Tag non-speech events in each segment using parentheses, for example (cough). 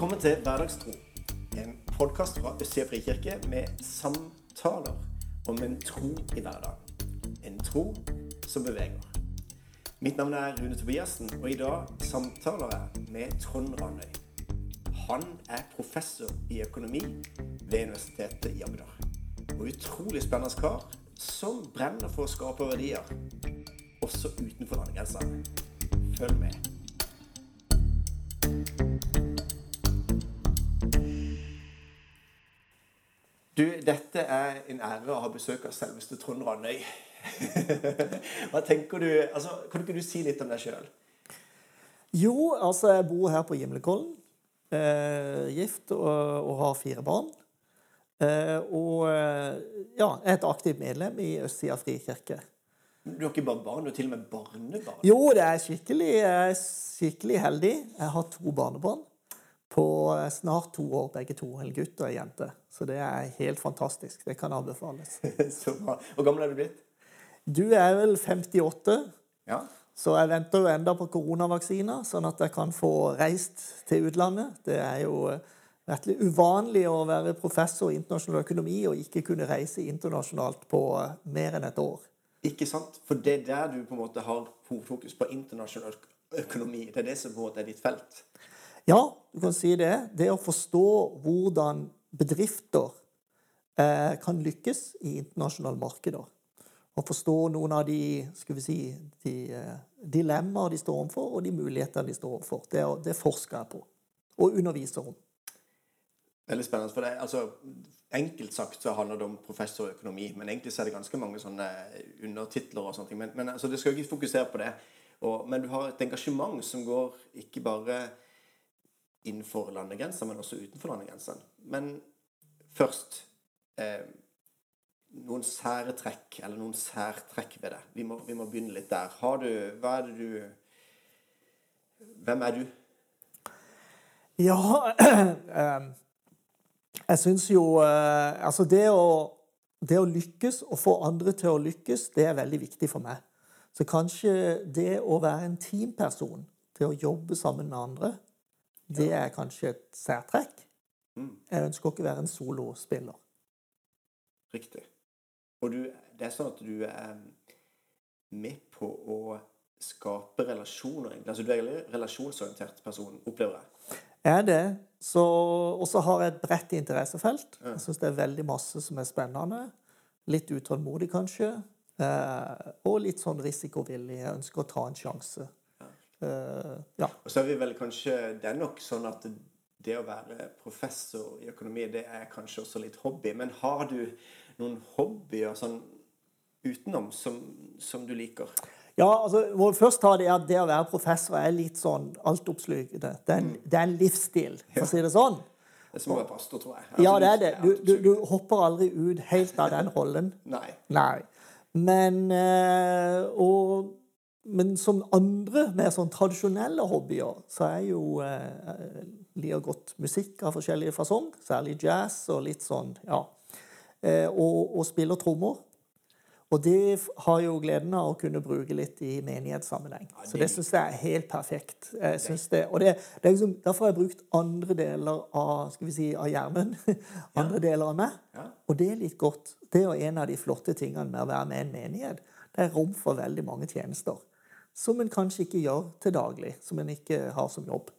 Velkommen til Hverdagstro, en podkast fra Østsida frikirke med samtaler om en tro i hverdagen. En tro som beveger. Mitt navn er Rune Tobiassen, og i dag samtaler jeg med Trond Ranøy. Han er professor i økonomi ved Universitetet i Agder. Og utrolig spennende kar som brenner for å skape verdier, også utenfor landegrensene. Følg med. Du, dette er en ære å ha besøk av selveste Trond Randøy. (laughs) Hva tenker du, altså, Kan ikke du si litt om deg sjøl? Jo, altså jeg bor her på Gimlekollen. Eh, gift og, og, har fire barn. Eh, og ja, er et aktivt medlem i Østsida frikirke. Du har ikke bare barn, du har til og med barnebarn? Jo, det er skikkelig, jeg er skikkelig heldig. Jeg har to barnebarn på snart to år, begge to. En gutt og ei jente. Så det er helt fantastisk. Det kan anbefales. (laughs) Så bra. Hvor gammel er du blitt? Du er vel 58. Ja. Så jeg venter jo enda på koronavaksiner, sånn at jeg kan få reist til utlandet. Det er jo virkelig uvanlig å være professor i internasjonal økonomi og ikke kunne reise internasjonalt på mer enn et år. Ikke sant? For det er der du på en måte har hovedfokus på internasjonal økonomi. Det er det som på en måte er ditt felt. Ja, du kan si det. Det å forstå hvordan bedrifter eh, kan lykkes i internasjonale markeder. Og forstå noen av de, skal vi si, de eh, dilemmaer de står overfor, og de mulighetene de står overfor. Det, det forsker jeg på. Og underviser om. Veldig spennende. for det, altså, Enkelt sagt så handler det om professorøkonomi, men egentlig så er det ganske mange sånne undertitler. og sånne ting. Men, men altså, det skal jo ikke fokusere på det. Og, men du har et engasjement som går ikke bare innenfor landegrenser, men også utenfor landegrensene. Men først eh, noen sære trekk, eller noen særtrekk ved det. Vi må, vi må, begynne litt der. Har du Hva er det du Hvem er du? Ja (clears throat) eh, Jeg syns jo eh, Altså, det å, det å lykkes og få andre til å lykkes, det er veldig viktig for meg. Så kanskje det å være en teamperson, til å jobbe sammen med andre, det er kanskje et særtrekk. Mm. Jeg ønsker ikke å være en solospiller. Riktig. Og du, det er sånn at du er med på å skape relasjoner, egentlig. Altså du er en relasjonsorientert person, opplever jeg. Jeg er det. Og så har jeg et bredt interessefelt. Jeg syns det er veldig masse som er spennende. Litt utålmodig, kanskje. Eh, og litt sånn risikovillig. Jeg ønsker å ta en sjanse. Uh, ja. Og så er vi vel kanskje Det er nok sånn at det å være professor i økonomi, det er kanskje også litt hobby. Men har du noen hobbyer sånn utenom som, som du liker? Ja, altså, må først ta det at det å være professor er litt sånn altoppslukende. Det, mm. det, er en livsstil, for å si det sånn. Det er som å være pastor, tror jeg. Altså, ja, det er det. Du, du, du, hopper aldri ut helt av den rollen. (laughs) Nei. Nei. Men øh, Og men som andre mer sånn tradisjonelle hobbyer, så er jo eh, liker godt musikk av forskjellige fasong. Særlig jazz og litt sånn, ja. Eh, og, og spiller trommer. Og det har jo gleden av å kunne bruke litt i menighetssammenheng. Så det syns jeg er helt perfekt. Det, og det, det er liksom, Derfor har jeg brukt andre deler av skal vi si, av hjernen. (laughs) andre deler av meg. Og det er litt godt. Det er jo en av de flotte tingene med å være med i en menighet. Det er rom for veldig mange tjenester som en kanskje ikke gjør til daglig, som en ikke har som jobb.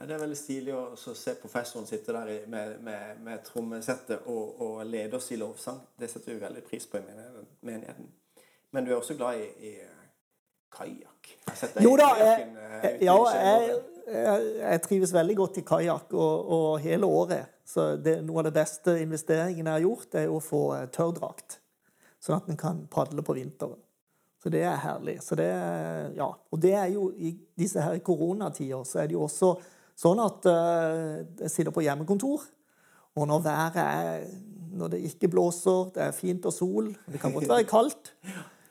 Ja, det er veldig stilig å se professoren sitte der med, med, med trommesettet og, og, lede oss i lovsang. Det setter vi veldig pris på i menigheten. Men du er også glad i, i eh, kajakk? Jo da, jeg, eh, ja, jeg, jeg, jeg, trives veldig godt i kajakk og, og, hele året. Så det, noe av det beste investeringen jeg har gjort, er å få eh, tørrdrakt. Sånn at en kan padle på vinteren. Så det er herlig. Det, ja. Og det er jo i disse her koronatider så er det jo også sånn at uh, jeg sitter på hjemmekontor, og når været er Når det ikke blåser, det er fint og sol, det kan godt være kaldt,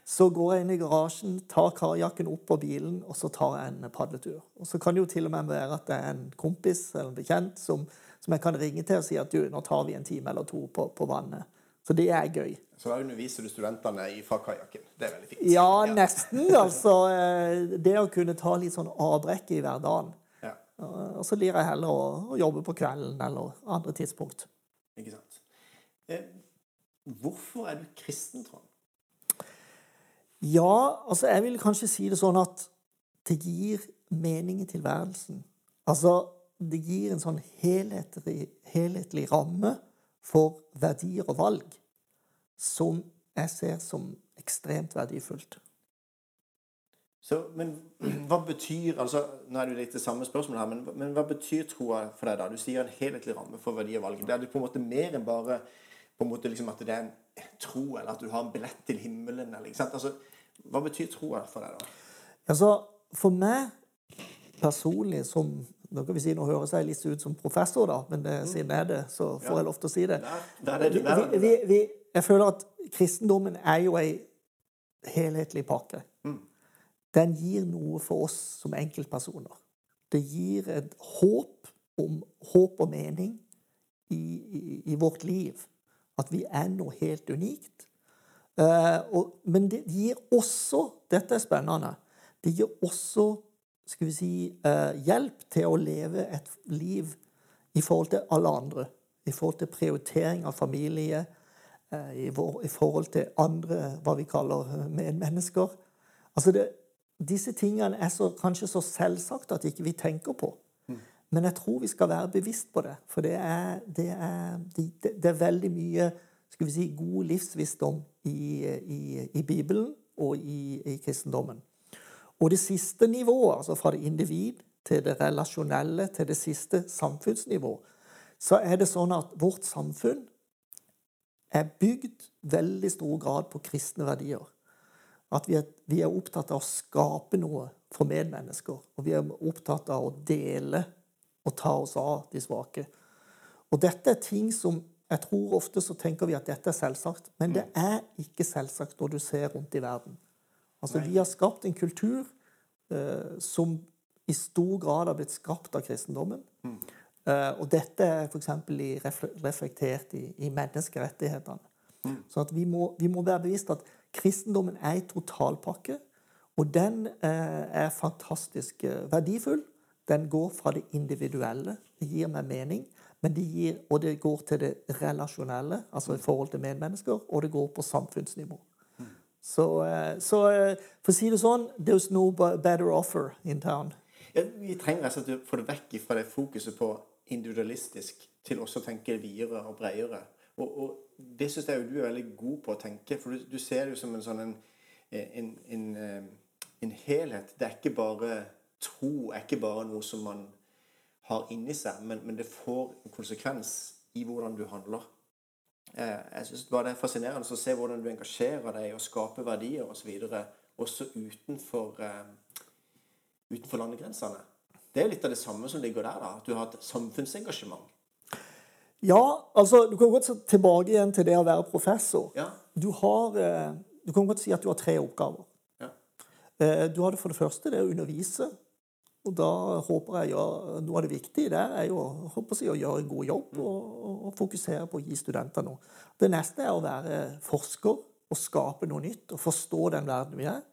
så går jeg inn i garasjen, tar kajakken opp på bilen, og så tar jeg en padletur. Og så kan det jo til og med være at det er en kompis eller en bekjent som, som jeg kan ringe til og si at du, nå tar vi en time eller to på, på vannet. Så det er gøy. Så da underviser du studentene fra kajakken. Det er veldig fint. Ja, nesten. altså. Eh, det å kunne ta litt sånn avbrekk i hverdagen. Ja. og så lir jeg heller å, å, jobbe på kvelden eller andre tidspunkt. Ikke sant. Eh, hvorfor er du kristen, Trond? Ja, altså jeg vil kanskje si det sånn at det gir mening i tilværelsen. Altså, det gir en sånn helhetlig, helhetlig ramme for verdier og valg som jeg ser som ekstremt verdifullt. Så, men hva betyr altså, Nå er det jo litt det samme spørsmålet her, men, men, hva betyr troa for deg? da? Du sier en helhetlig ramme for verdi og valg. Det er det på en måte mer enn bare på en måte liksom at det er en tro, eller at du har en billett til himmelen? Eller, ikke sant? Altså, hva betyr troa for deg, da? Altså, For meg personlig som nå kan vi si, nå høres jeg litt ut som professor, da, men det, mm. siden jeg er det, så får jeg lov til å si det. Vi, vi, vi, jeg føler at kristendommen er jo ei helhetlig pakke. Mm. Den gir noe for oss som enkeltpersoner. Det gir et håp om håp og mening i, i, i vårt liv. At vi er noe helt unikt. Uh, og, men det gir også Dette er spennende. Det gir også skal vi si, uh, hjelp til å leve et liv i forhold til alle andre. I forhold til prioritering av familie, uh, i, forhold til andre, hva vi kaller medmennesker. Altså det, disse tingene er så, kanskje så selvsagt at ikke vi tenker på. Mm. Men jeg tror vi skal være bevisst på det. For det er, det er, det, det er veldig mye skal vi si, god livsvisdom i, i, i Bibelen og i, i, kristendommen. Og det siste nivået, altså fra det individ til det relasjonelle til det siste samfunnsnivå, så er det sånn at vårt samfunn er bygd veldig stor grad på kristne verdier. At vi er, vi er, opptatt av å skape noe for medmennesker. Og vi er opptatt av å dele og ta oss av de svake. Og dette er ting som jeg tror ofte så tenker vi at dette er selvsagt, men det mm. er ikke selvsagt når du ser rundt i verden. Altså, Vi har skapt en kultur eh, som i stor grad har blitt skapt av kristendommen. Mm. Eh, og dette er f.eks. reflektert i, i menneskerettighetene. Mm. Så vi må, vi, må, være bevisst at kristendommen er en totalpakke, og den eh, er fantastisk eh, verdifull. Den går fra det individuelle, det gir meg mening, men det gir, og det går til det relasjonelle, altså i forhold til medmennesker, og det går på samfunnsnivå. Så, eh, så for å si det sånn There's no better offer in town. Ja, vi trenger altså å få det vekk fra det fokuset på individualistisk til også å tenke videre og bredere. Og, og det syns jeg jo du er veldig god på å tenke, for du, du ser det jo som en sånn en, en, en, eh, en, helhet. Det er ikke bare tro er ikke bare noe som man har inni seg, men, men det får en konsekvens i hvordan du handler. Eh, jeg synes bare Det er fascinerende å se hvordan du engasjerer deg og skaper verdier osv. også utenfor, uh, utenfor landegrensene. Det er litt av det samme som ligger der. da, At du har et samfunnsengasjement. Ja, altså Du kan godt se tilbake igjen til det å være professor. Ja. Du, har, eh, du kan godt si at du har tre oppgaver. Ja. Eh, du har det for det første det å undervise. Og da håper jeg gjør, Noe av det viktige der er jo håper jeg, å gjøre en god jobb mm. og, og, fokusere på å gi studenter noe. Det neste er å være forsker og skape noe nytt og forstå den verden vi er.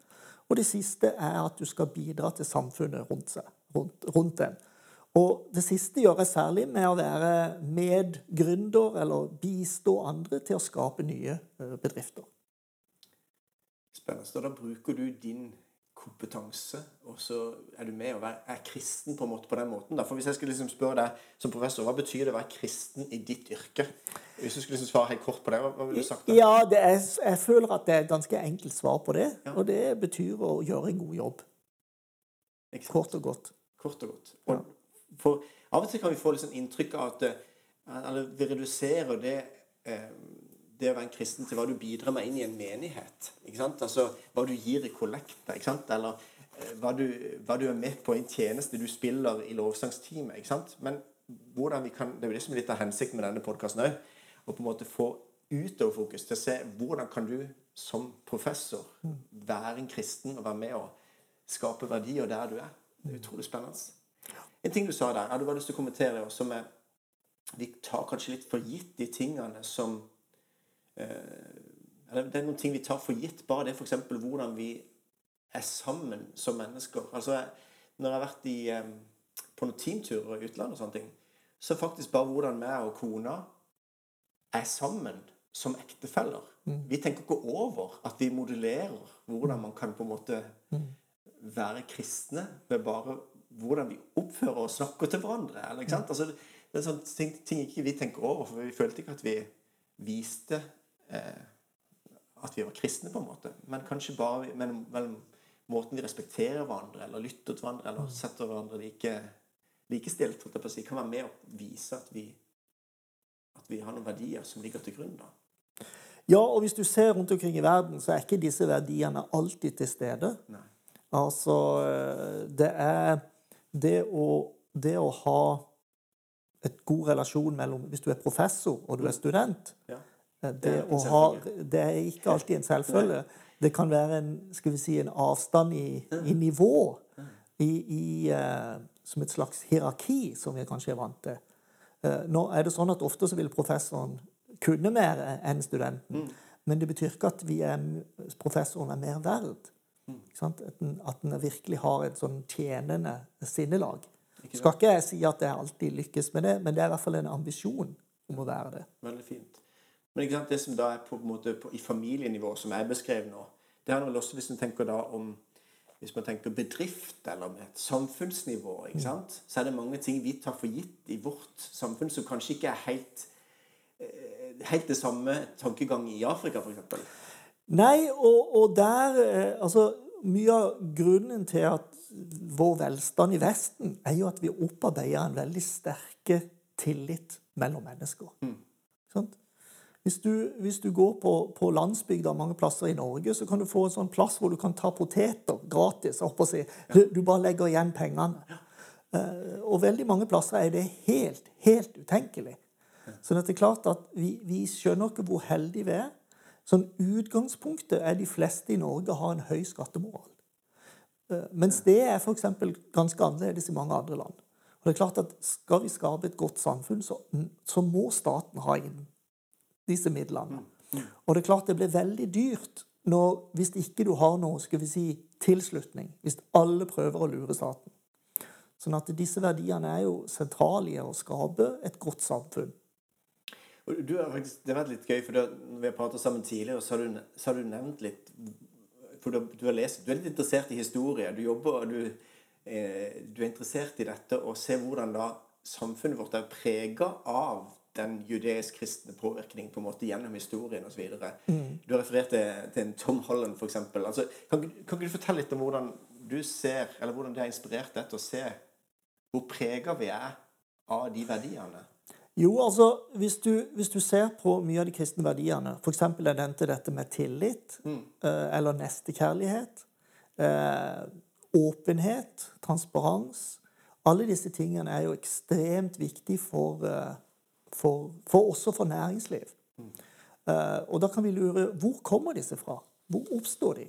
Og det siste er at du skal bidra til samfunnet rundt, seg, rundt, rundt den. Og det siste gjør jeg særlig med å være medgründer eller bistå andre til å skape nye eh, bedrifter. Spennende. Da bruker du din kompetanse, og så er du med og er kristen på en måte på den måten. For Hvis jeg skulle liksom spørre deg som professor, hva betyr det å være kristen i ditt yrke? Hvis du skulle liksom svare helt kort på det, hva ville du sagt? Da? Ja, er, Jeg føler at det er et ganske enkelt svar på det. Ja. Og det betyr å gjøre en god jobb. Kort og godt. Kort og godt. Og, ja. For av og til kan vi få liksom inntrykk av at eh, Eller vi reduserer det eh, det å være en kristen til hva du bidrar med inn i en menighet. ikke sant? Altså hva du gir i kollekter. ikke sant? Eller eh, hva du, hva du, er med på i en tjeneste du spiller i lovsangsteamet. ikke sant? Men hvordan vi kan, det er jo det som er litt av hensikten med denne podkasten òg. Å på en måte få utoverfokus til å se hvordan kan du som professor være en kristen og være med og skape verdier der du er. Det er utrolig spennende. En ting du sa der, jeg hadde bare lyst til å kommentere, som er Vi tar kanskje litt for gitt de tingene som det er noen ting vi tar for gitt. Bare det f.eks. hvordan vi er sammen som mennesker. Altså, når jeg har vært i, eh, på noen teamturer i utlandet og sånne ting, så faktisk bare hvordan vi og kona er sammen som ektefeller. Mm. Vi tenker ikke over at vi modellerer hvordan man kan på en måte mm. være kristne ved bare hvordan vi oppfører og snakker til hverandre. Eller, ikke sant? Altså, det er sånne ting, ting ikke vi tenker over, for vi følte ikke at vi viste eh, at vi var kristne, på en måte. Men kanskje bare mellom, mellom måten vi respekterer hverandre, eller lytter til hverandre, eller setter hverandre like, likestilt, si, kan være med å vise at vi, at vi har noen verdier som ligger til grunn. da. Ja, og hvis du ser rundt omkring i verden, så er ikke disse verdiene alltid til stede. Nei. Altså, det er det å, det å ha et god relasjon mellom Hvis du er professor og du er student ja. Det, det, ha, det, er ikke alltid en selvfølge. Det kan være en, skal vi si, en avstand i, i nivå. I, i, uh, som et slags hierarki, som vi kanskje er vant til. Uh, nå er det sånn at Ofte så vil professoren kunne mer enn studenten. Mm. Men det betyr ikke at vi er, professoren er mer verd. Mm. At, den, at den virkelig har et sånn tjenende sinnelag. Ikke Skal ikke jeg si at jeg alltid lykkes med det, men det er i hvert fall en ambisjon om å være det. Veldig fint. Men det som da er på, på måte, på, i familienivå, som jeg beskrev nå, det handler vel også hvis man tenker da om hvis man tenker bedrift eller med et samfunnsnivå, ikke sant? så er det mange ting vi tar for gitt i vårt samfunn som kanskje ikke er helt helt det samme tankegang i Afrika, f.eks.? Nei, og, og, der eh, Altså, mye av grunnen til at vår velstand i Vesten er jo at vi opparbeider en veldig sterke tillit mellom mennesker. Mm. Hvis du, hvis du, går på, på landsbygda mange plasser i Norge, så kan du få en sånn plass hvor du kan ta poteter gratis. Si. Du, du, bare legger igjen pengene. Uh, og veldig mange plasser er det helt, helt utenkelig. Så det er klart at vi, vi skjønner ikke hvor heldige vi er. Sånn Utgangspunktet er de fleste i Norge har en høy skattemoral. Eh, mens det er f.eks. ganske annerledes i mange andre land. Og det er klart at Skal vi skape et godt samfunn, så, så må staten ha inn disse midlene. Og det er klart det blir veldig dyrt når, hvis ikke du har noe skal vi si, tilslutning. Hvis alle prøver å lure staten. Sånn at disse verdiene er jo sentrale i å skape et godt samfunn. Du har faktisk, det har vært litt gøy, for når vi har pratet sammen tidligere, så har du, så har du nevnt litt For du, du, lest, du er litt interessert i historie. Du jobber du, eh, du er interessert i dette og ser hvordan da samfunnet vårt er prega av den judeisk-kristne påvirkningen på en måte gjennom historien osv. Mm. Du har referert til, til en Tom Holland, f.eks. Altså, kan, kan du fortelle litt om hvordan du ser, eller hvordan det har inspirert deg til å se hvor prega vi er av de verdiene? Jo, altså, hvis du, hvis du, ser på mye av de kristne verdiene, f.eks. jeg nevnte dette med tillit, mm. eh, eller nestekjærlighet, eh, åpenhet, transparens Alle disse tingene er jo ekstremt viktige for, eh, for, for også for næringsliv. Mm. Uh, og da kan vi lure hvor kommer disse fra? Hvor oppstår de?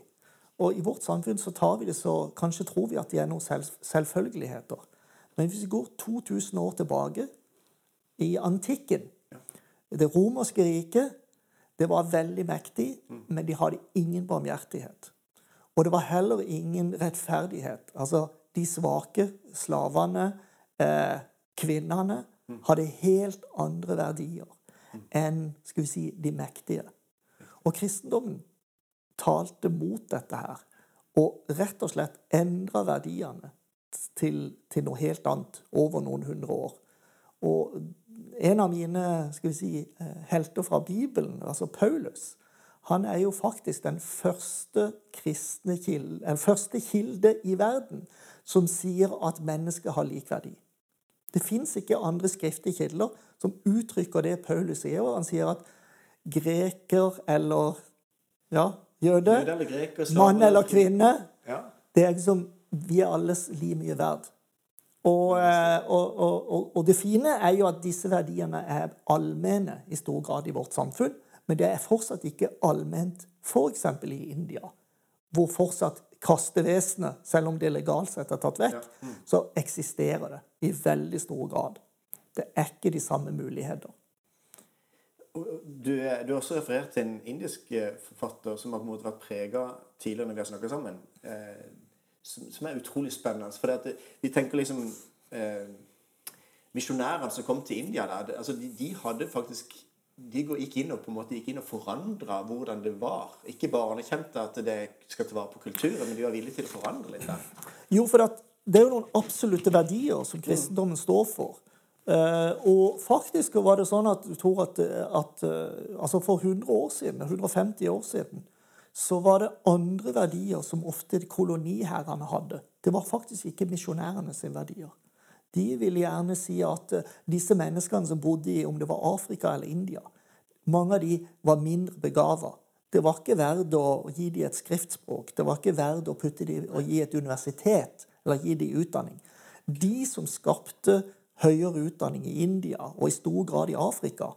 Og i vårt samfunn så tar vi det så Kanskje tror vi at de er noen selv, selvfølgeligheter. Men hvis vi går 2000 år tilbake i antikken. Det romerske riket det var veldig mektig, mm. men de hadde ingen barmhjertighet. Og det var heller ingen rettferdighet. Altså, de svake slavene, eh, kvinnene. Hadde helt andre verdier enn skal vi si, de mektige. Og kristendommen talte mot dette her. Og rett og slett endra verdiene til, til noe helt annet over noen hundre år. Og en av mine skal vi si, eh, helter fra Bibelen, altså Paulus, han er jo faktisk den første, kilde, den første kilde i verden som sier at mennesket har lik verdi. Det fins ikke andre skriftlige kilder som uttrykker det Paulus sier. og Han sier at greker eller ja, jøde, mann eller kvinne det er liksom, Vi er alles like mye verd. Eh, og, og, og, og, det fine er jo at disse verdiene er allmenne i stor grad i vårt samfunn. Men det er fortsatt ikke allment f.eks. i India, hvor fortsatt kastevesenet, selv om det legalt sett er tatt vekk, mm. så eksisterer det i veldig stor grad. Det er ikke de samme muligheter. Du, du, har også referert til en indisk eh, forfatter som har på en måte vært prega tidligere når vi har snakka sammen. Eh, som, som, er utrolig spennende. For vi tenker liksom eh, misjonærene som kom til India, der, altså de, de, hadde faktisk de gikk inn og på en måte gikk inn og forandra hvordan det var. Ikke bare anerkjente at det skal ta vare på kulturen, men de var villige til å forandre litt der. Jo, for det er jo noen absolutte verdier som kristendommen står for. Uh, og faktisk var det sånn at du tror at, at uh, altså For 100 år siden, 150 år siden så var det andre verdier som ofte koloniherrene hadde. Det var faktisk ikke misjonærene sine verdier. De ville gjerne si at uh, disse menneskene som bodde i om det var Afrika eller India, mange av de var mindre begava. Det var ikke verdt å gi dem et skriftspråk. Det var ikke verdt å putte dem og gi et universitet eller gi dem utdanning. De som skapte høyere utdanning i India og i stor grad i Afrika,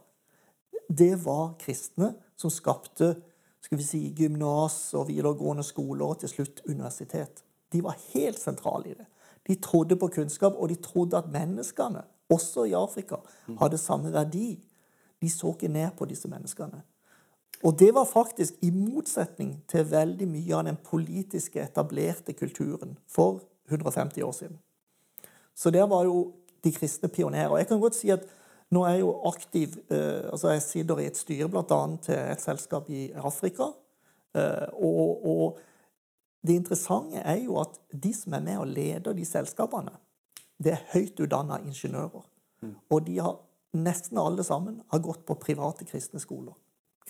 det var kristne som skapte skal vi si, gymnas og videregående skoler og til slutt universitet. De var helt sentrale i det. De trodde på kunnskap, og de trodde at menneskene, også i Afrika, hadde samme verdi. De så ikke ned på disse menneskene. Og det var faktisk i motsetning til veldig mye av den politiske, etablerte kulturen for 150 år siden. Så der var jo de kristne pionerer. Jeg kan godt si at nå er jeg jo aktiv eh, altså Jeg sitter i et styre bl.a. til et selskap i Afrika. Eh, og, og, det interessante er jo at de som er med og leder de selskapene, det er høyt utdanna ingeniører. Mm. Og de har nesten alle sammen har gått på private kristne skoler.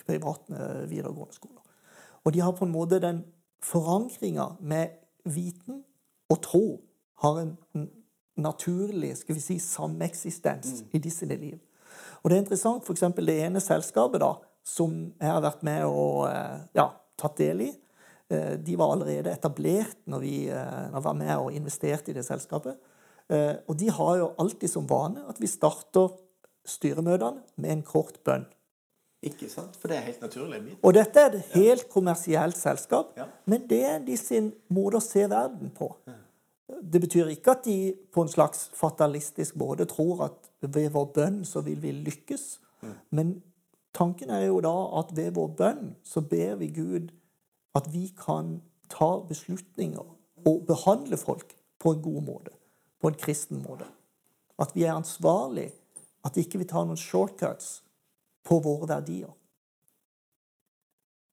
Private eh, videregående skoler. Og de har på en måte den forankringa med viten og tro har en naturlig skal vi si, sameksistens mm. i disse liv. Og det er interessant, f.eks. det ene selskapet da, som jeg har vært med og eh, ja, tatt del i. Eh, de var allerede etablert når vi, eh, når vi var med og investerte i det selskapet. Og de har jo alltid som vane at vi starter styremøtene med en kort bønn. Ikke sant? For det er helt naturlig. Og dette er et helt kommersielt selskap, ja. men det er de sin måte å se verden på. Ja. Det betyr ikke at de på en slags fatalistisk måte tror at ved vår bønn så vil vi lykkes. Mm. Men tanken er jo da at ved vår bønn så ber vi Gud at vi kan ta beslutninger og behandle folk på en god måte. På en kristen måte. At vi er ansvarlig. At ikke vi tar noen shortcuts på våre verdier.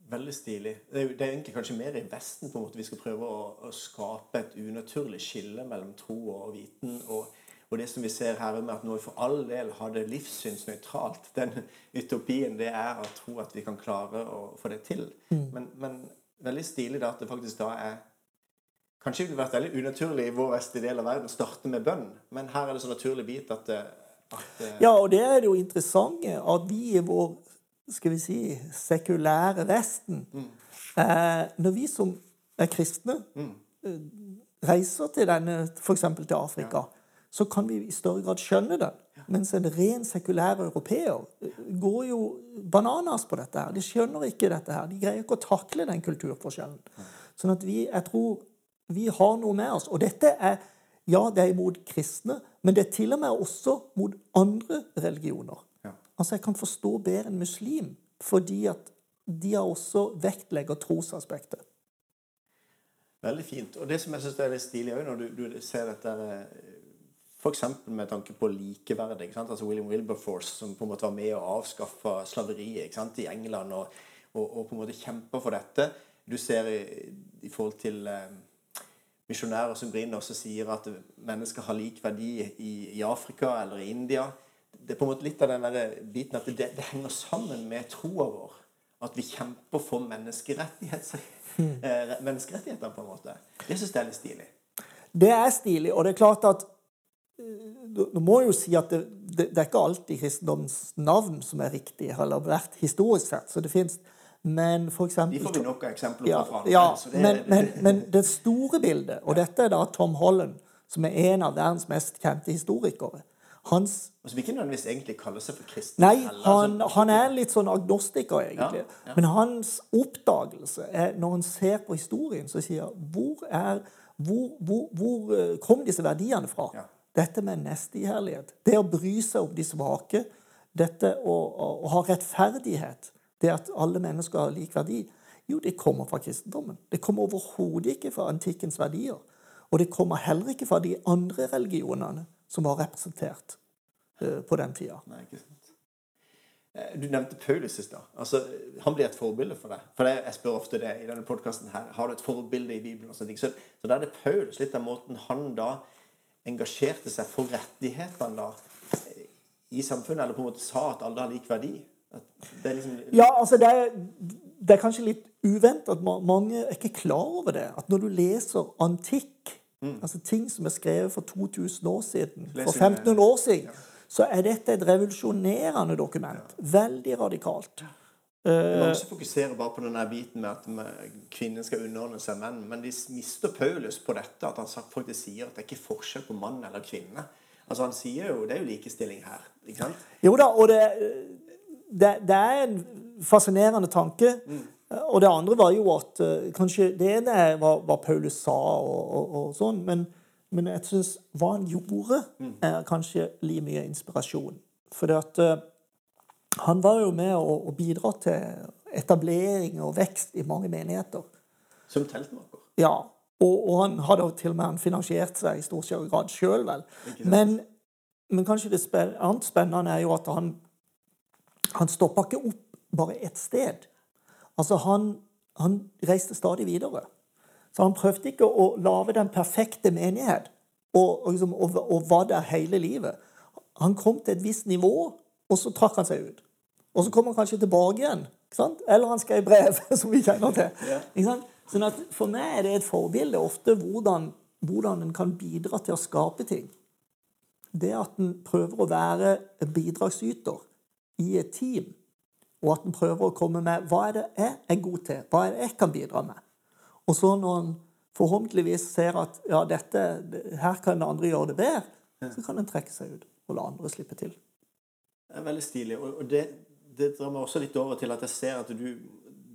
Veldig stilig. Det er, det er, egentlig kanskje mer i Vesten på en måte vi skal prøve å, å skape et unaturlig skille mellom tro og viten. Og, og, det som vi ser her med at når vi for all del har det livssynsnøytralt Den (laughs) utopien det er å tro at vi kan klare å få det til. Mm. Men, men, veldig stilig at det faktisk da er Kanskje det ville vært veldig unaturlig i vår vestlige del av verden å starte med bønn, men her er det så naturlig bit at, at Ja, og det er jo interessante at vi i vår skal vi si, sekulære Vesten mm. eh, Når vi som er kristne, mm. Eh, reiser til denne, f.eks. til Afrika, ja. Så kan vi i større grad skjønne den. Mens en ren sekulær europeer eh, går jo bananas på dette. her. De skjønner ikke dette. her. De greier ikke å takle den kulturforskjellen. Sånn at vi, jeg tror vi har noe med oss. Og dette er ja, det er imot kristne, men det er til og med også mot andre religioner. Altså, Jeg kan forstå bedre en muslim fordi at de har også vektlegger trosaspektet. Veldig fint. Og det som jeg syns er litt stilig òg, når du, du, ser dette eh, F.eks. med tanke på likeverd. Altså William Wilberforce, som på en måte var med å avskaffe slaveriet i England, og, og, og, på en måte kjemper for dette. Du ser i, i forhold til eh, misjonærer som brenner, som sier at mennesker har lik verdi i, i Afrika eller i India det er på en måte litt av den der biten at det, det henger sammen med troa vår. At vi kjemper for menneskerettigheter, mm. eh, menneskerettigheter på en måte. Det syns jeg er litt stilig. Det er stilig, og det er klart at du må jo si at det, det, det er ikke alltid kristendommens navn som er riktig, eller vært historisk sett. Så det fins men for eksempel, De får vi nok av eksempler ja, fra. Ja, det, men, men, men, det store bildet, og dette er da Tom Holland, som er en av verdens mest kjente historikere hans altså, Vi ikke nødvendigvis egentlig kalle seg for kristen. Nei, han, han, er litt sånn agnostiker, egentlig. Ja, ja. Men hans oppdagelse er, når han ser på historien, så sier han hvor, er, hvor, hvor, hvor eh, kom disse verdiene fra? Ja. Dette med nestekjærlighet, det å bry seg om de svake, dette å, å, å, ha rettferdighet, det at alle mennesker har lik verdi, jo, det kommer fra kristendommen. Det kommer overhodet ikke fra antikkens verdier. Og det kommer heller ikke fra de andre religionene som var representert uh, på den tida. Nei, ikke sant. Du nevnte Paulus i stad. Altså, han blir et forbilde for deg. For Jeg spør ofte det i denne podkasten her. Har du et forbilde i Bibelen? og sånne ting. Så, så da er det Paulus, litt av måten han da engasjerte seg for rettighetene da i samfunnet, eller på en måte sa at alle har lik verdi. Liksom... Ja, altså det er, det er kanskje litt uvent at mange er ikke klar over det. At når du leser antikk, mm. altså ting som er skrevet for 2000 år siden, for 1500 år siden, ja. så er dette et revolusjonerende dokument. Ja. Veldig radikalt. Mange som fokuserer bare på denne biten med at kvinnen skal underordne seg menn. Men de mister Paulus på dette, at han faktisk sier at det er ikke forskjell på mann eller kvinne. Altså Han sier jo det er jo likestilling her. ikke sant? Jo da, og det, det, det er en fascinerende tanke. Mm. Og det andre var jo at uh, kanskje Det ene var hva Paulus sa, og, og, og sånn, men, men jeg syns hva han gjorde, mm. er kanskje like mye inspirasjon. For at uh, han var jo med å, å bidra til etablering og vekst i mange menigheter. Som teltmaker? Ja. Og, og, han hadde til og med finansiert seg i stor grad sjøl, vel. Men, men, kanskje det spen annet spennende er jo at han, han stoppa ikke opp bare ett sted. Altså, han, han, reiste stadig videre. Så han prøvde ikke å lage den perfekte menighet og, og, liksom, og, og var der hele livet. Han kom til et visst nivå, og så trakk han seg ut. Og så kommer han kanskje tilbake igjen. Eller han skrev brev, (laughs) som vi kjenner til. Sånn at For meg er det et forbilde ofte hvordan, hvordan en kan bidra til å skape ting. Det at en prøver å være bidragsyter i et team, og at en prøver å komme med hva er det jeg er god til, hva er det jeg kan bidra med. Og så når en forhåpentligvis ser at ja, dette, her kan andre gjøre det bedre, så kan en trekke seg ut og la andre slippe til. Det er veldig stilig. Og det, det drar meg også litt over til at jeg ser at du,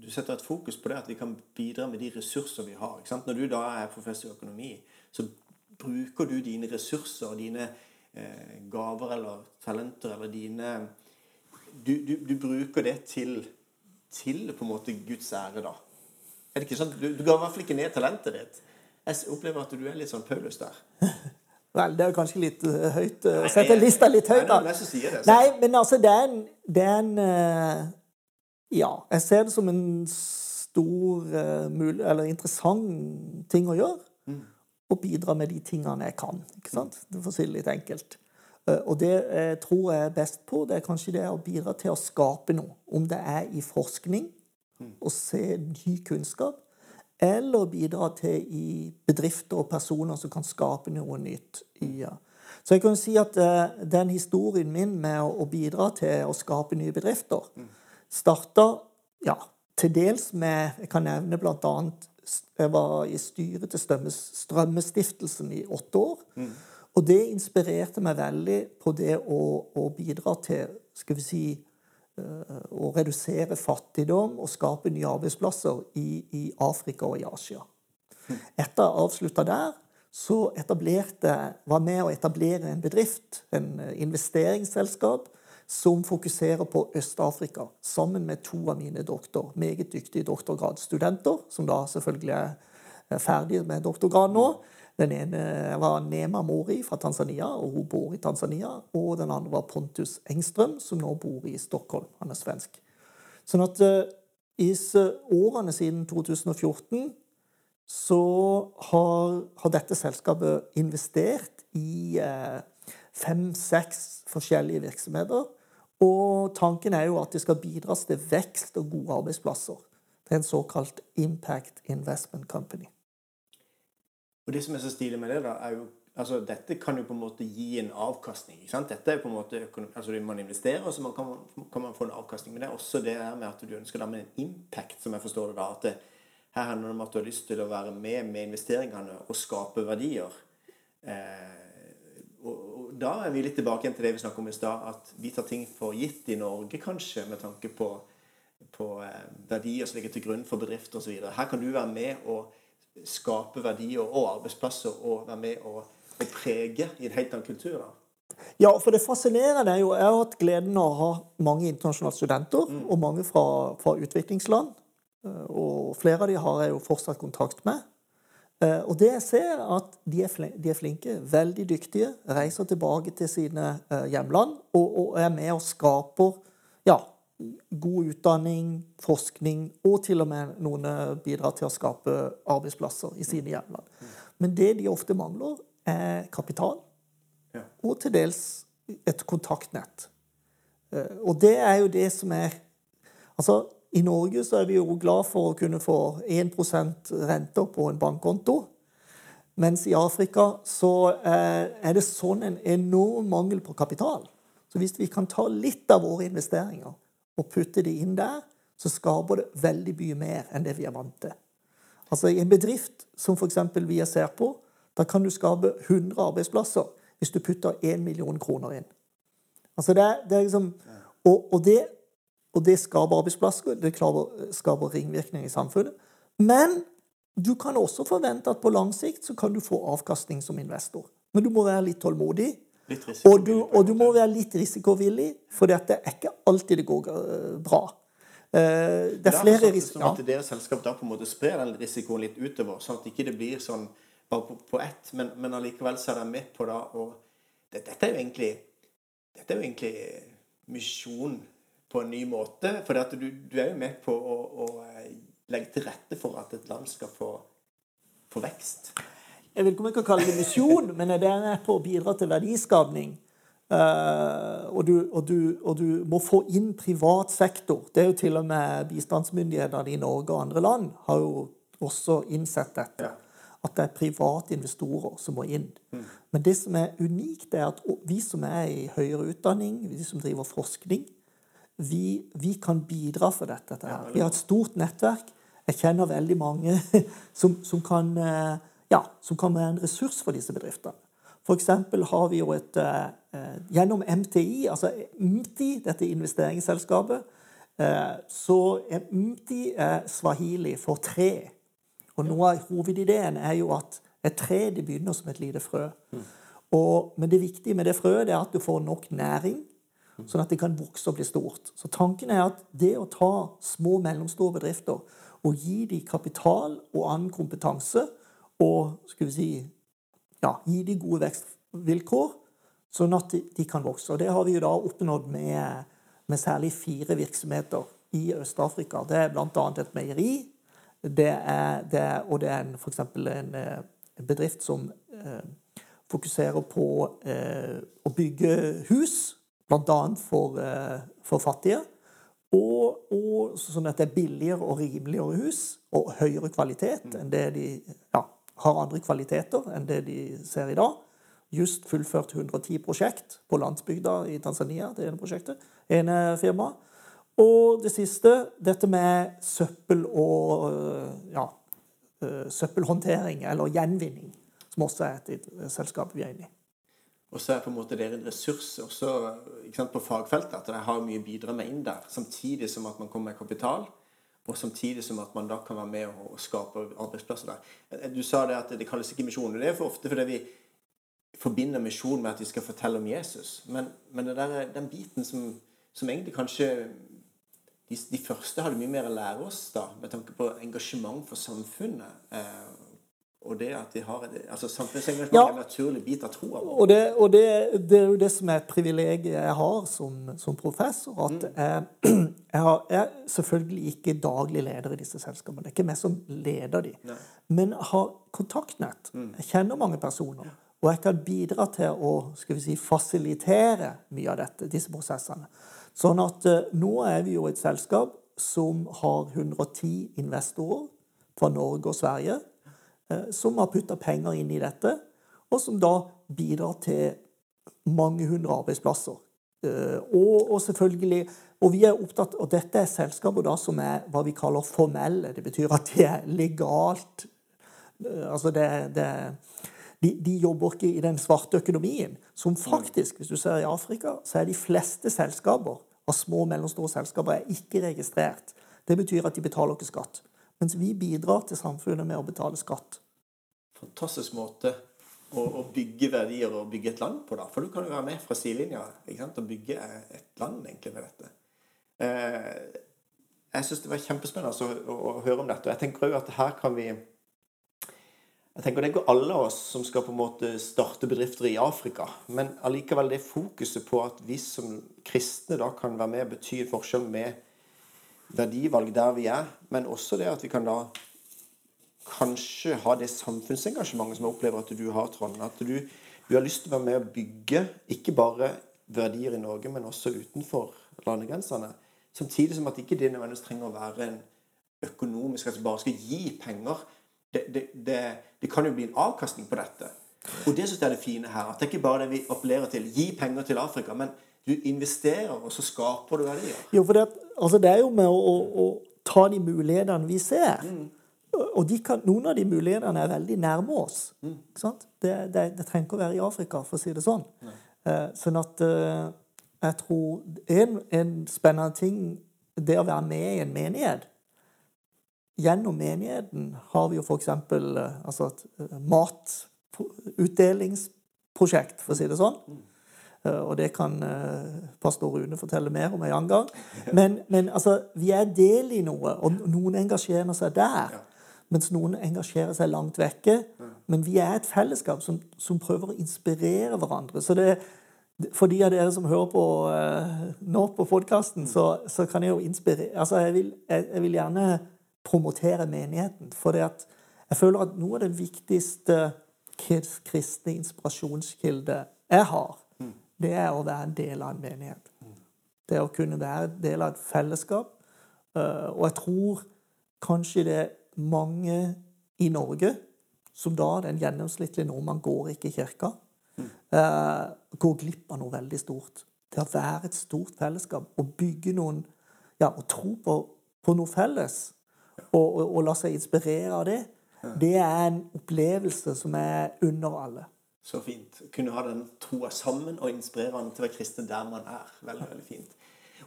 du, setter et fokus på det at vi kan bidra med de ressurser vi har. Når du da er professor i økonomi, så bruker du dine ressurser dine eh, gaver eller talenter eller dine du, du, du, bruker det til, til på en måte Guds ære, da. Er det ikke sånn? Du, du ga i hvert fall ikke ned talentet ditt. Jeg opplever at du er litt sånn Paulus der. (laughs) Vel, det er kanskje litt uh, høyt å uh, sette lista litt høyt, da. Nei, det, nei, men altså, det er en, det er en uh, Ja, jeg ser det som en stor, eller interessant ting å gjøre. Mm. Bidra med de tingene jeg kan. ikke sant? For å si det litt enkelt. Og det jeg tror jeg er best på, det er kanskje det å bidra til å skape noe. Om det er i forskning, mm. å se ny kunnskap, eller bidra til i bedrifter og personer som kan skape noe nytt. Ja. Så jeg kan si at uh, den historien min med å, bidra til å skape nye bedrifter starta ja, til dels med Jeg kan nevne blant annet Jeg var i styret til Strømmestiftelsen i åtte år. Mm. Og det inspirerte meg veldig på det å, å bidra til skal vi si, Eh, å redusere fattigdom og skape nye arbeidsplasser i, i Afrika og i Asia. Etter å avslutta der så etablerte, var med å etablere en bedrift, en eh, investeringsselskap, som fokuserer på Øst-Afrika, sammen med to av mine doktor, meget dyktige doktorgradsstudenter, som da selvfølgelig er ferdige med doktorgrad nå. Den ene var Nema Mori fra Tanzania, og hun bor i Tanzania. Og den andre var Pontus Engstrøm, som nå bor i Stockholm. Han er svensk. Sånn at uh, i årene siden 2014 så har, har dette selskapet investert i uh, fem-seks forskjellige virksomheter. Og tanken er jo at det skal bidras til vekst og gode arbeidsplasser. Det er en såkalt Impact Investment Company. Og det som er så stilig med det, da, er jo altså Dette kan jo på en måte gi en avkastning. ikke sant? Dette er på en måte altså Man investerer, og så man kan, kan, man få en avkastning. Men det er også det der med at du ønsker da med en impact, som jeg forstår det da. at det, Her handler det om at du har lyst til å være med med investeringene og skape verdier. Eh, og, og, Da er vi litt tilbake igjen til det vi snakket om i stad, at vi tar ting for gitt i Norge, kanskje, med tanke på, på eh, verdier som ligger til grunn for bedrifter osv. Her kan du være med og skape verdier og arbeidsplasser og være med å, å prege i en helt annen kultur. da. Ja, for det fascinerende er jo Jeg har hatt gleden av å ha mange internasjonale studenter, mm. og mange fra, fra, utviklingsland. Eh, og flere av de har jeg jo fortsatt kontakt med. Eh, og det jeg ser, at de er, flinke, de er flinke, veldig dyktige, reiser tilbake til sine eh, hjemland og, og er med og skaper god utdanning, forskning, og til og med noen bidrar til å skape arbeidsplasser i sine hjemland. Men det de ofte mangler, er kapital, og til dels et kontaktnett. Og det er jo det som er Altså, i Norge så er vi jo glad for å kunne få 1% renter på en bankkonto. Mens i Afrika så eh, er det sånn en enorm mangel på kapital. Så hvis vi kan ta litt av våre investeringer og putter det inn der, så skaper det veldig mye mer enn det vi er vant til. Altså I en bedrift som f.eks. vi ser på, da kan du skape 100 arbeidsplasser hvis du putter 1 million kroner inn. Altså det, det er liksom, og, og det og det skaper arbeidsplasser, det skaper ringvirkninger i samfunnet. Men du kan også forvente at på lang sikt så kan du få avkastning som investor. Men du må være litt tålmodig. Og, du, og, du, må være litt risikovillig, for det er ikke alltid det går eh, bra. Eh, det er flere risikoer. Sånn at deres selskap da på en måte sprer den risikoen litt utover, sånn at det ikke blir sånn bare på, på ett, men, men allikevel så er de med på det. Og det, dette er jo egentlig dette er jo egentlig misjon på en ny måte. For du, du, er jo med på å, å, eh, legge til rette for at et land skal få, få vekst. Jeg vil ikke om jeg kan kalle det misjon, men det er med på å bidra til verdiskapning. Uh, og, du, og, du, og, du, må få inn privat sektor. Det er jo til og med bistandsmyndighetene i Norge og andre land har jo også innsett dette. At det er private investorer som må inn. Mm. Men det som er unikt, er at vi som er i høyere utdanning, vi som driver forskning, vi, vi, kan bidra for dette. Vi har et stort nettverk. Jeg kjenner veldig mange (laughs) som, som, kan, eh, ja, som kan være en ressurs for disse bedriftene. F.eks. har vi jo et eh, Gjennom MTI, altså MTI, dette investeringsselskapet, eh, så er MTI eh, swahili for tre. Og noe av hovedideen er jo at et tre det begynner som et lite frø. Og, men det viktige med det frøet er at du får nok næring sånn at det kan vokse og bli stort. Så tanken er at det å ta små og mellomstore bedrifter og gi dem kapital og annen kompetanse og skal vi si, ja, gi dem gode vekstvilkår, sånn at de, kan vokse. Og Det har vi jo da oppnådd med, med særlig fire virksomheter i Øst-Afrika. Det er bl.a. et meieri, det er, det er, og det er f.eks. En, en bedrift som eh, fokuserer på eh, å bygge hus bl.a. For, eh, for fattige. Og, og, sånn at det er billigere og rimeligere hus og høyere kvalitet enn det de ja, har andre kvaliteter enn det de ser i dag. Just fullført 110 prosjekt på landsbygda i Tanzania, det ene prosjektet. ene firmaet. Og det siste, dette med søppel og ja, eh, søppelhåndtering, eller gjenvinning, som også er et selskap vi er inne i. Og så er på en måte det en ressurs også sant, på fagfeltet, at dere har mye å bidra med inn der. Samtidig som at man kommer med kapital, og samtidig som at man da kan være med og, skape arbeidsplasser der. Eh, du sa det at det kalles ikke misjon. Det er for ofte fordi vi forbinder misjon med at vi skal fortelle om Jesus. Men, men der, den biten som, som, egentlig kanskje de, de, første hadde mye mer å lære oss, da, med tanke på engasjement for samfunnet. Eh, og det at de har altså Samfunnsengasjement ja. er en naturlig bit av troa vår. Og, det, og det, det, er jo det som er et privilegium jeg har som, som professor. At mm. jeg, (clears throat) jeg, har, jeg, er selvfølgelig ikke daglig leder i disse selskapene. Det er ikke meg som leder de. Nei. Men jeg har kontaktnett. Mm. Jeg kjenner mange personer. Og jeg kan bidra til å si, fasilitere mye av dette, disse prosessene. Sånn at uh, nå er vi jo et selskap som har 110 investorer fra Norge og Sverige Eh, som har putta penger inn i dette, og som da bidrar til mange hundre arbeidsplasser. Eh, og, og, selvfølgelig Og vi er opptatt Og dette er selskaper da som er hva vi kaller formelle. Det betyr at de er legalt eh, Altså det, det de, de, jobber ikke i den svarte økonomien. Som faktisk, hvis du ser i Afrika, så er de fleste selskaper av små og mellomstore selskaper er ikke registrert. Det betyr at de betaler ikke skatt. Mens vi bidrar til samfunnet med å betale skatt. Fantastisk måte å, bygge verdier og bygge et land på, da. For du kan jo være med fra sidelinja og bygge et land egentlig med dette. Eh, jeg syns det var kjempespennende å, å, høre om dette. Og jeg tenker òg at her kan vi jeg tenker Det ikke alle oss som skal på en måte starte bedrifter i Afrika. Men allikevel det fokuset på at vi som kristne da kan være med og bety en forskjell med verdivalg der vi er, men også det at vi kan da kanskje ha det samfunnsengasjementet som jeg opplever at du har, Trond. At du, du har lyst til å være med og bygge ikke bare verdier i Norge, men også utenfor landegrensene. Samtidig som at ikke det nødvendigvis trenger å være en økonomisk, altså bare skal gi penger det, det, det, kan jo bli en avkastning på dette. Og det syns jeg er det fine her. At det ikke bare er det vi appellerer til. Gi penger til Afrika. Men du investerer, og så skaper du verdier. Jo, for det, altså det er jo med å, å, å ta de mulighetene vi ser. Mm. Og kan, noen av de mulighetene er veldig nærme oss. Mm. Det, det, det, trenger ikke å være i Afrika, for å si det sånn. Eh, sånn at eh, jeg tror en, en spennende ting det å være med i en menighet Gjennom menigheten har vi jo f.eks. Eh, altså et eh, matutdelingsprosjekt, for å si det sånn. Eh, og det kan pastor Rune fortelle mer om en annen gang. Men, men altså, vi er del i noe, og noen engasjerer seg der. Mens noen engasjerer seg langt vekke. Men vi er et fellesskap som, som prøver å inspirere hverandre. Så det, for de av dere som hører på nå på podkasten, så, så, kan jeg jo inspirere Altså, jeg vil, jeg, jeg vil gjerne promotere menigheten. For jeg føler at noe av det viktigste kristne inspirasjonskilde jeg har, det er å være en del av en menighet. Det å kunne være en del av et fellesskap. Eh, og jeg tror kanskje det er mange i Norge som da den gjennomsnittlige nordmann går ikke i kirka. Går glipp av noe veldig stort. Det å være et stort fellesskap og bygge noen Ja, og tro på, på noe felles og, og, og la seg inspirere av det, det er en opplevelse som er under alle. Så fint. Kunne ha den troa sammen og inspirere andre til å være kristen der man er. Veldig, veldig fint.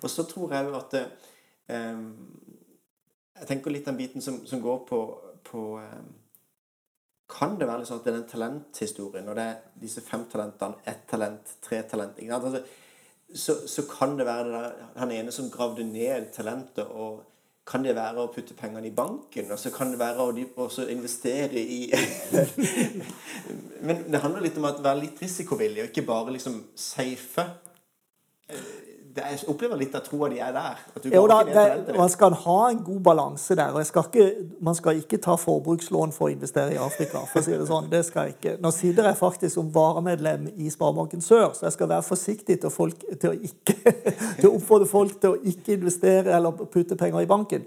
Og så tror jeg jo at eh, Jeg tenker litt den biten som, som går på, på eh, Kan det være sånn at det er den talenthistorien, og det er disse fem talentene, ett talent, tre talent altså, så, så, kan det være det der, han ene som gravde ned talentet og kan det være å putte pengene i banken, og så kan det være å investere i (laughs) Men det handler litt om å være litt risikovillig, og ikke bare liksom safe jeg opplever litt av troa de er der. jo da, det, Man skal ha en god balanse der. og skal ikke, Man skal ikke ta forbrukslån for å investere i Afrika. for å si det sånn, det skal jeg ikke. Nå sitter jeg faktisk som varamedlem i Sparebanken Sør, så jeg skal være forsiktig til, folk, til, å, ikke, (laughs) til å oppfordre folk til å ikke investere eller putte penger i banken.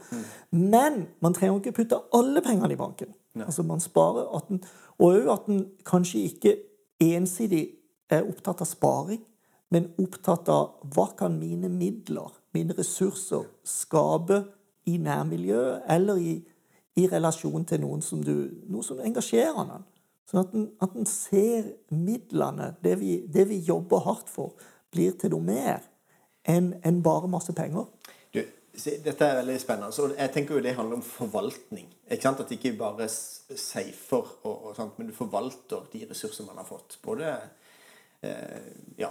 Men man trenger ikke putte alle pengene i banken. Altså Man sparer at den, Og òg at en kanskje ikke ensidig er opptatt av sparing men opptatt av hva kan mine midler, mine ressurser, skape i nærmiljøet eller i, i relasjon til noen som du, noe som engasjerer en. Sånn at en, at en ser midlene, det vi, det vi, jobber hardt for, blir til noe mer enn en bare masse penger. Du, dette er veldig spennende. Så jeg tenker jo Det handler om forvaltning. Ikke sant? At ikke bare safer, og, og sånt, men du forvalter de ressursene man har fått. Både eh, ja,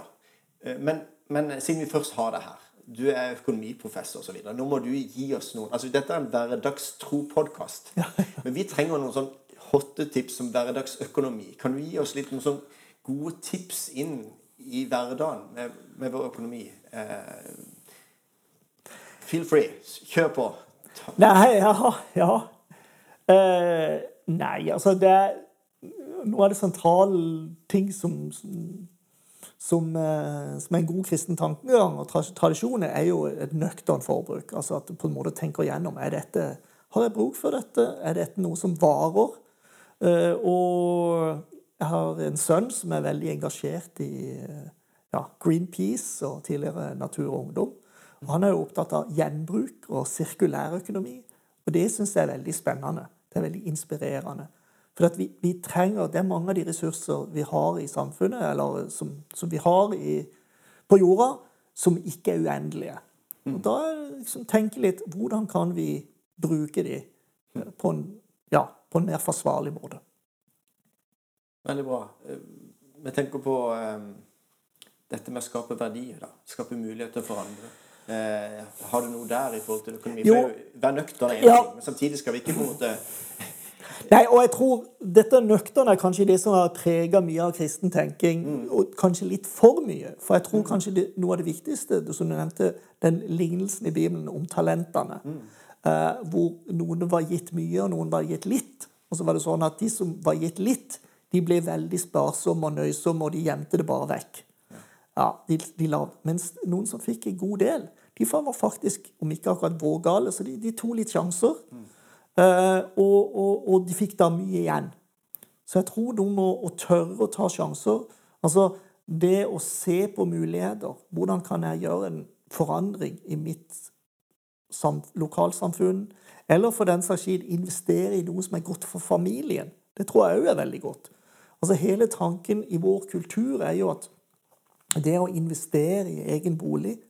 men, men, siden vi først har det her Du er økonomiprofessor osv. Nå må du gi oss noen altså Dette er en hverdagstro-podkast. (laughs) Men vi trenger noen sånn hotte tips om hverdagsøkonomi. Kan du gi oss litt noen sånn gode tips inn i hverdagen med, med vår økonomi? Eh, feel free. Kjør på. Nei, ja, ja. Uh, nei, altså det Noe av det sentrale ting som, som som, eh, som, en god kristen tankegang og tradisjon er jo et nøkternt forbruk. Altså at du på en måte tenker igjennom er dette, Har jeg bruk for dette? Er dette noe som varer? Uh, og jeg har en sønn som er veldig engasjert i ja, Greenpeace og tidligere Natur og Ungdom. Han er jo opptatt av gjenbruk og sirkulærøkonomi. Og det syns jeg er veldig spennende. Det er veldig inspirerende. For vi, vi, trenger, Det er mange av de ressurser vi har i samfunnet, eller som, som vi har i, på jorda, som ikke er uendelige. Og mm. Da liksom, tenke litt hvordan kan vi bruke de på en, ja, på en mer forsvarlig måte. Veldig bra. Eh, vi tenker på um, dette med å skape verdier. da. Skape muligheter for andre. Uh, har du noe der i forhold til økonomi? Jo. Vær nøktern er én ja. men samtidig skal vi ikke på en måte Nei, og jeg tror dette nøkterne er kanskje det som har prega mye av kristen tenking. Mm. Og kanskje litt for mye. For jeg tror mm. kanskje det, noe av det viktigste, som du nevnte, den lignelsen i Bibelen om talentene. Mm. Eh, hvor noen var gitt mye, og noen var gitt litt. Og så var det sånn at de som var gitt litt, de ble veldig sparsomme og nøysomme, og de gjemte det bare vekk. Ja, de, de la, Mens noen som fikk en god del, de var faktisk, om ikke akkurat vågale, så de, de tok litt sjanser. Mm. Uh, og, og, og, de fikk da mye igjen. Så jeg tror de må å tørre å ta sjanser Altså det å se på muligheter. Hvordan kan jeg gjøre en forandring i mitt lokalsamfunn? Eller for den saks skyld investere i noe som er godt for familien. Det tror jeg òg er veldig godt. Altså Hele tanken i vår kultur er jo at det å investere i egen bolig, eh,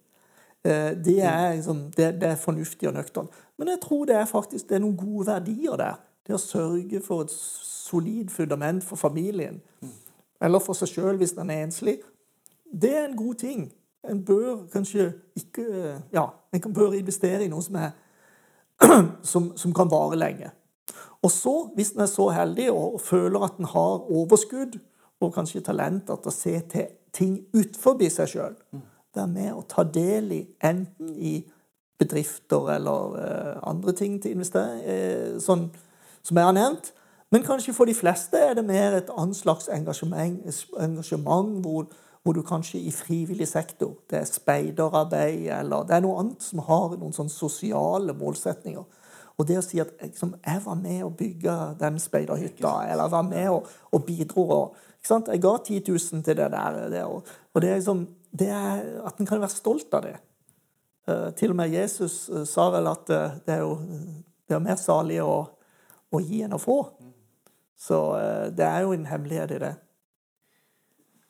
det er, liksom, det, det er fornuftig og nøkternt. Men jeg tror det er faktisk det er noen gode verdier der. Det å sørge for et solid fundament for familien, eller for seg sjøl hvis en er enslig, det er en god ting. En bør kanskje ikke Ja, en bør investere i noe som, er, (clears throat) som, som kan vare lenge. Og så, hvis en er så heldig og føler at en har overskudd og kanskje talent til å se til ting utenfor seg sjøl, være med og ta del i enten i bedrifter eller uh, andre ting til investering, uh, sånn som jeg har nevnt. Men kanskje for de fleste er det mer et annet slags engasjement, engasjement hvor, hvor, du kanskje i frivillig sektor Det er speiderarbeid, eller det er noe annet som har noen sånne sosiale målsetninger. Og det å si at liksom, jeg var med å bygge den speiderhytta, eller jeg var med og, og bidro og, Jeg ga 10 000 til det der. Det, og, og det er liksom, er, at en kan være stolt av det. Eh, til og med Jesus eh, sa vel at eh, det er jo det er mer salig å, å gi enn å få. Så det er jo en hemmelighet i det.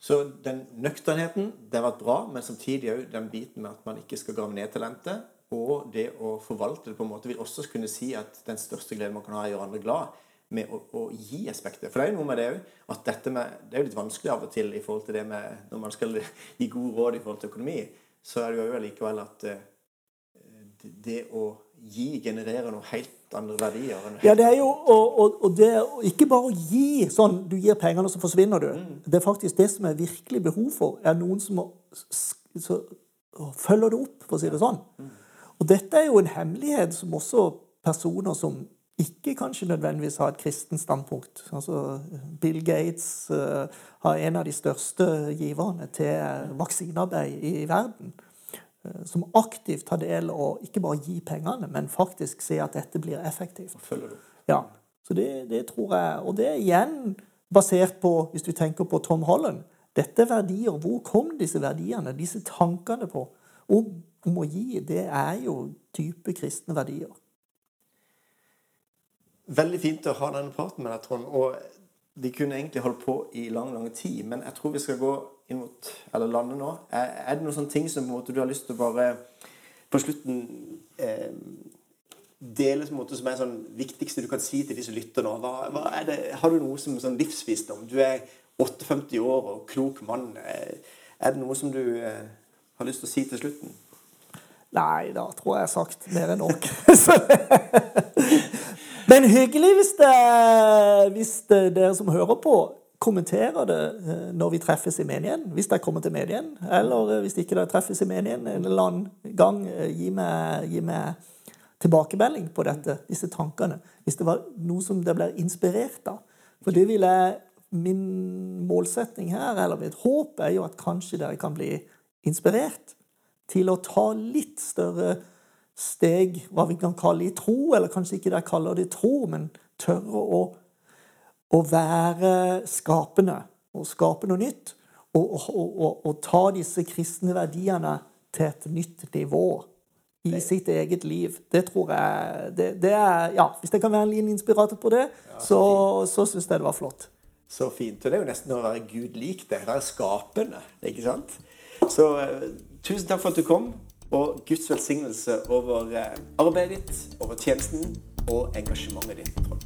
Så den nøkternheten det har vært bra, men samtidig òg den biten med at man ikke skal grave ned talentet, og det å forvalte det på en måte vil også kunne si at den største gleden man kan ha, er å gjøre andre glad med å, å gi aspektet. For det er jo noe med det òg at dette med, det er jo litt vanskelig av og til i forhold til det med når man skal (laughs) gi gode råd i forhold til økonomi så er det jo likevel at eh, det å gi genererer noe helt andre verdier. ja, det er jo og, og, og det ikke bare å gi sånn du gir pengene, og så forsvinner du. Mm. Det er faktisk det som er virkelig behov for, er noen som må, så, følger det opp, for å si det sånn. Mm. Og dette er jo en hemmelighet som også personer som ikke kanskje nødvendigvis har et kristent standpunkt. Altså, Bill Gates uh, har en av de største giverne til vaksinearbeid i verden. Uh, som aktivt tar del å ikke bare gi pengene, men faktisk se at dette blir effektivt. Ja, så det, det, tror jeg, Og det er igjen basert på, hvis du tenker på Tom Holland Dette er verdier. Hvor kom disse verdiene, disse tankene på om, om å gi? Det er jo type kristne verdier. Veldig fint å ha denne praten med deg, Trond. Og de kunne egentlig holdt på i lang, lang tid. Men jeg tror vi skal gå inn mot eller lande nå. Er det noen sånne ting som måte, du har lyst til å bare på slutten eh, dele som, måte, som er sånn viktigste du kan si til de som lytter nå? Hva, hva det, har du noe som sånn livsvisdom? Du er 58 år og klok mann. Eh, er det noe som du eh, har lyst til å si til slutten? Nei, da tror jeg jeg har sagt mer enn nok. (laughs) (laughs) (laughs) Men hyggelig hvis, det, hvis det, dere som hører på, kommenterer det eh, når vi treffes i menigheten. Hvis dere kommer til menigheten, Eller eh, hvis ikke dere treffes i menigheten en eller annen gang, eh, gi meg, gi meg tilbakemelding på dette, disse tankene. Hvis det var noe som dere ble inspirert av. For det vil jeg Min målsetning her, eller mitt håp, er jo at kanskje dere kan bli inspirert til å ta litt større steg, hva vi kan kalle i tro, eller kanskje ikke dere kaller det tro, men tørre å, å være skapende og skape noe nytt. Og, og, og, og, ta disse kristne verdiene til et nytt nivå i det. sitt eget liv. Det tror jeg det, det, er, ja, Hvis det kan være en liten inspirator på det, ja, så, så syns jeg det var flott. Så fint. Og det er jo nesten å være Gud lik det. Være skapende. ikke sant? Så uh, tusen takk for at du kom. Og Guds velsignelse over eh, arbeidet ditt, over tjenesten og engasjementet ditt.